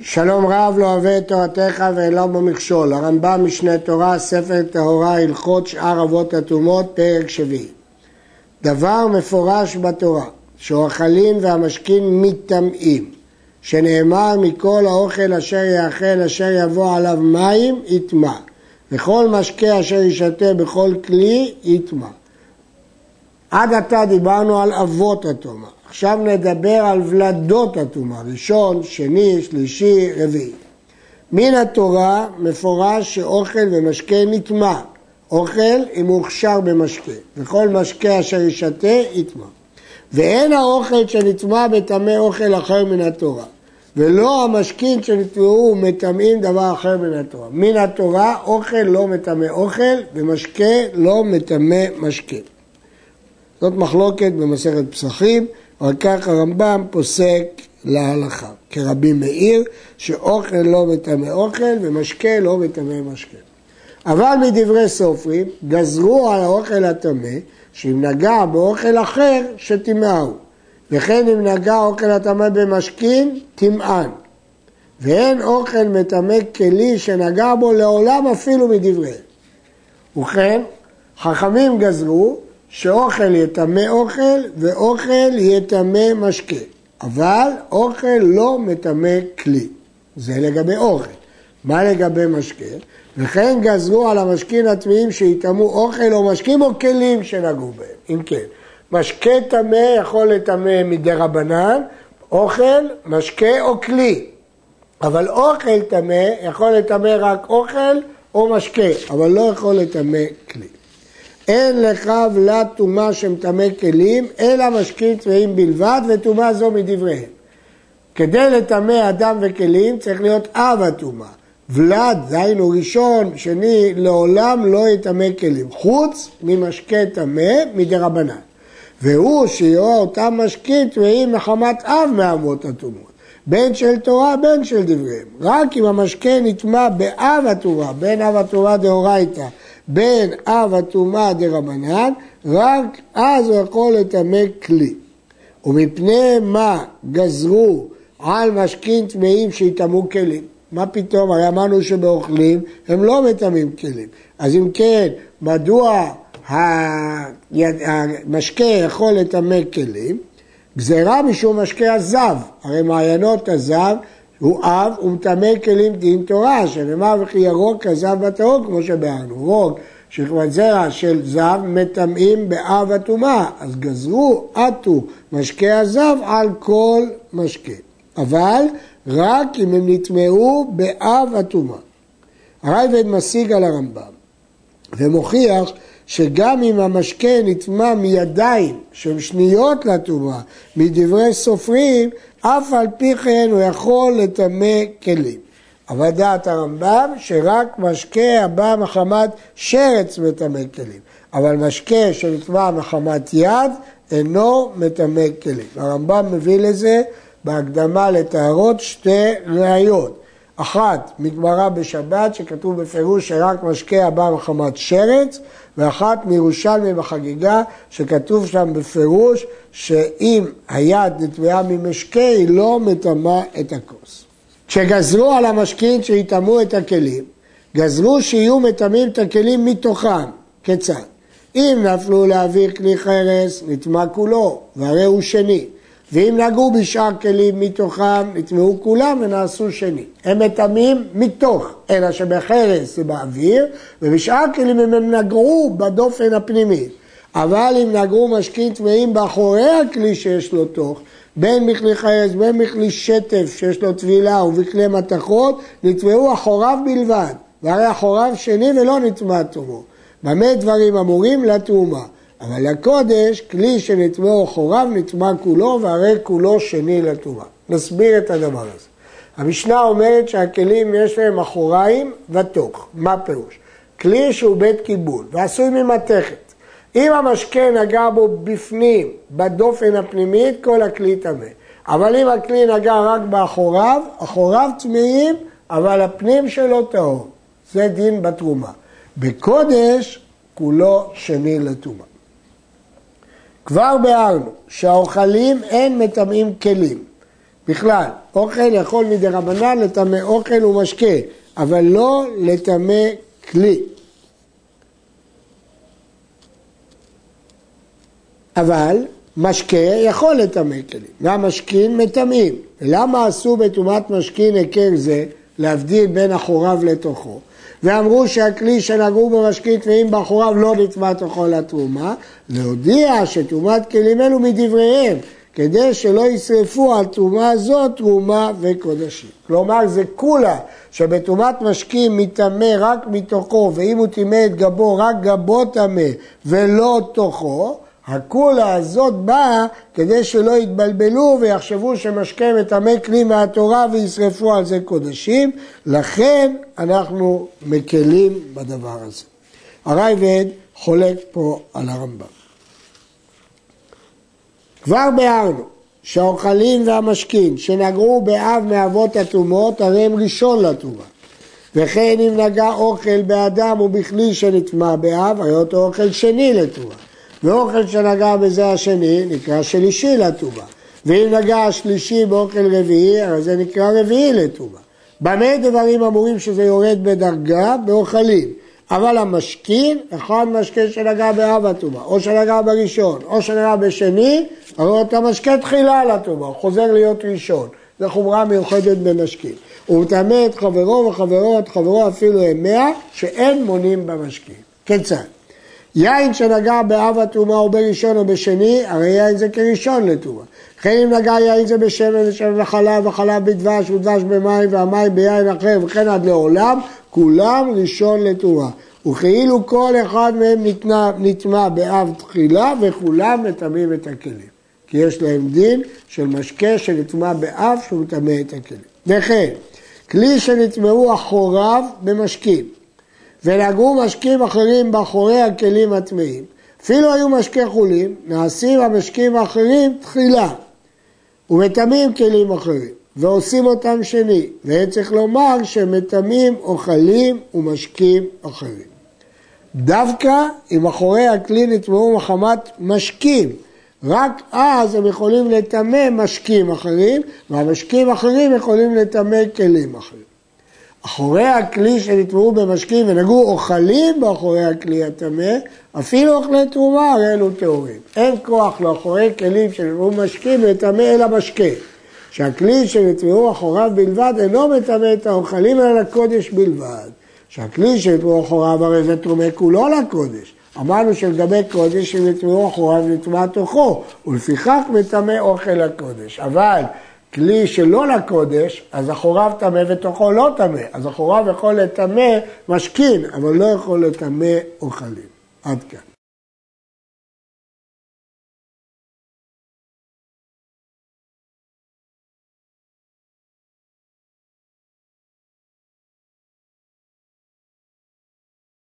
שלום רב לא אוהב את תורתך ואין בו מכשול. הרמב"ם משנה תורה, ספר טהורה, הלכות שאר אבות הטומאות, פרק שביעי. דבר מפורש בתורה, שאוכלים והמשכין מטמאים, שנאמר מכל האוכל אשר יאכל אשר יבוא עליו מים, יטמע, וכל משקה אשר ישתה בכל כלי, יטמע. עד עתה דיברנו על אבות הטומאה. עכשיו נדבר על ולדות הטומאה, ראשון, שני, שלישי, רביעי. מן התורה מפורש שאוכל ומשקה נטמע. אוכל אם הוכשר במשקה, וכל משקה אשר ישתה יטמע. ואין האוכל שנטמע בטמא אוכל אחר מן התורה, ולא המשכין שנטמעו מטמאים דבר אחר מן התורה. מן התורה אוכל לא מטמא אוכל, ומשקה לא מטמא משקה. זאת מחלוקת במסכת פסחים. אבל כך הרמב"ם פוסק להלכה, כרבי מאיר, שאוכל לא מטמא אוכל ומשקה לא מטמא משקה. אבל מדברי סופרים, גזרו על האוכל הטמא, שאם נגע באוכל אחר, שטמאהו. וכן אם נגע אוכל הטמא במשכין, טמאן. ואין אוכל מטמא כלי שנגע בו לעולם אפילו מדבריהם. ובכן, חכמים גזרו שאוכל יטמא אוכל ואוכל יטמא משקה. אבל אוכל לא מטמא כלי. זה לגבי אוכל. מה לגבי משקה? וכן גזרו על המשקים הטמאים שיטמאו אוכל או משקים או כלים שנגעו בהם. אם כן, משקה טמא יכול לטמא מדי רבנן, אוכל, משקה או כלי. אבל אוכל טמא יכול לטמא רק אוכל או משקה, אבל לא יכול לטמא כלי. אין לך ולת טומאה שמטמא כלים, אלא משקים טמאים בלבד, וטומאה זו מדבריהם. כדי לטמא אדם וכלים צריך להיות אב הטומאה. ולד, דהיינו ראשון, שני, לעולם לא יטמא כלים, חוץ ממשקה טמא מדרבנן. והוא שיהיה אותם משקים טמאים מחמת אב מאבות הטומאות. בין של תורה, בין של דבריהם. רק אם המשקה נטמע באב התורה, בין אב התורה דאורייתא בין אב הטומאה דרבנן, רק אז הוא יכול לטמא כלי. ומפני מה גזרו על משכין טמאים שיטמאו כלים? מה פתאום? הרי אמרנו שבאוכלים הם לא מטמאים כלים. אז אם כן, מדוע המשקה יכול לטמא כלים? גזירה משום משקה הזב, הרי מעיינות הזב הוא אב ומטמא כלים דין תורה, שנאמר וכי ירוק כזב בטהור, כמו שבארנו. רוק, שכבת זרע של זב, מטמאים באב הטומאה, אז גזרו עטו משקה הזב על כל משקה. אבל רק אם הם נטמעו באב הטומאה. הרייבד משיג על הרמב"ם ומוכיח שגם אם המשקה נטמע מידיים שהן שניות לטומאה, מדברי סופרים, אף על פי כן הוא יכול לטמא כלים. אבל דעת הרמב"ם שרק משקה הבא מחמת שרץ מטמא כלים, אבל משקה שנטמע מחמת יד אינו מטמא כלים. הרמב"ם מביא לזה בהקדמה לטהרות שתי ראיות. אחת מגמרא בשבת שכתוב בפירוש שרק משקה הבא מחמת שרץ ואחת מירושלמי בחגיגה שכתוב שם בפירוש שאם היד נטמעה ממשקה היא לא מטמאה את הכוס. כשגזרו על המשקין שיטמאו את הכלים, גזרו שיהיו מטמאים את הכלים מתוכם. כיצד? אם נפלו להעביר כלי חרס, נטמע כולו, והרי הוא שני. ואם נגעו בשאר כלים מתוכם, נטמעו כולם ונעשו שני. הם מטמאים מתוך, אלא שבחרס זה באוויר, ובשאר כלים הם נגעו בדופן הפנימי. אבל אם נגעו משקים טמאים באחורי הכלי שיש לו תוך, בין מכלי חרס, בין מכלי שטף שיש לו טבילה ובכלי מתכות, נטמעו אחוריו בלבד. והרי אחוריו שני ולא נטמע תומו. במה דברים אמורים? לתרומה. אבל לקודש, כלי שנטמעו אחוריו נטמע כולו, והרי כולו שני לטומאה. נסביר את הדבר הזה. המשנה אומרת שהכלים יש להם אחוריים ותוך. מה פירוש? כלי שהוא בית קיבול ועשוי ממתכת. אם המשקה נגע בו בפנים, בדופן הפנימית, כל הכלי טמא. אבל אם הכלי נגע רק באחוריו, אחוריו טמאים, אבל הפנים שלו טהור. זה דין בתרומה. בקודש, כולו שני לטומאה. כבר ביארנו שהאוכלים אין מטמאים כלים בכלל, אוכל יכול מדי רבנן לטמא אוכל ומשקה, אבל לא לטמא כלי. אבל משקה יכול לטמא כלים, והמשקין מטמאים. ולמה עשו בטומאת משקין היכר זה, להבדיל בין אחוריו לתוכו? ואמרו שהכלי שנגעו במשקין טמאים באחוריו לא נטמא תוכו לתרומה, להודיע שטומאת כלים אלו מדבריהם, כדי שלא ישרפו על תרומה הזאת תרומה וקודשים. כלומר זה כולה שבטומאת משקים מטמא רק מתוכו ואם הוא טימא את גבו רק גבו טמא ולא תוכו הקולה הזאת באה כדי שלא יתבלבלו ויחשבו שמשקה מטמא כלי מהתורה וישרפו על זה קודשים, לכן אנחנו מקלים בדבר הזה. הרייבד חולק פה על הרמב"ם. כבר ביארנו שהאוכלים והמשקים שנגעו באב מאבות הטומאות הרי הם ראשון לטומאה. וכן אם נגע אוכל באדם ובכלי שנטמע באב, הרי אותו אוכל שני לטומאה. ואוכל שנגע בזה השני נקרא שלישי לטומאה. ואם נגע השלישי באוכל רביעי, הרי זה נקרא רביעי לטומאה. במה דברים אמורים שזה יורד בדרגה? באוכלים. אבל המשכין, אחד משקה שנגע באב הטומאה, או שנגע בראשון, או שנגע בשני, הרי אתה משקה תחילה לטומאה, הוא חוזר להיות ראשון. זו חומרה מיוחדת במשקין. הוא מטמא את חברו וחברו את חברו אפילו הם מאה, שאין מונים במשקין. כיצד? יין שנגע באב הטומאה או בראשון או בשני, הרי יין זה כראשון לטומאה. וכן אם נגע יין זה בשמן ושמן וחלב וחלב בדבש ודבש במים והמים ביין אחר וכן עד לעולם, כולם ראשון לטומאה. וכאילו כל אחד מהם נטמע באב תחילה וכולם מטמאים את הכלים. כי יש להם דין של משקה שנטמע באב שהוא מטמא את הכלים. וכן, כלי שנטמעו אחוריו במשקים. ונגעו משקים אחרים באחורי הכלים הטמאים. אפילו היו משקי חולים, נעשים המשקים האחרים תחילה, ומטמאים כלים אחרים, ועושים אותם שני, והיה צריך לומר שמטמאים אוכלים ומשקים אחרים. דווקא אם אחורי הכלי נטמעו מחמת משקים, רק אז הם יכולים לטמא משקים אחרים, והמשקים אחרים יכולים לטמא כלים אחרים. אחורי הכלי שנטמעו במשקים ונגעו אוכלים באחורי הכלי הטמא, אפילו אוכלי תרומה הרי אלו טהורים. אין כוח לאחורי כלים שנטמעו במשקים לטמא אלא משקה. שהכלי שנטמעו אחוריו בלבד אינו מטמא את האוכלים אלא לקודש בלבד. שהכלי שנטמעו אחוריו הרי זה תרומה כולו לקודש. אמרנו שלגבי קודש אם נטמעו אחוריו נטמע תוכו, ולפיכך מטמא אוכל לקודש. אבל כלי שלא לקודש, אז אחוריו טמא ותוכו לא טמא. אז אחוריו יכול לטמא משכין, אבל לא יכול לטמא אוכלים. עד כאן.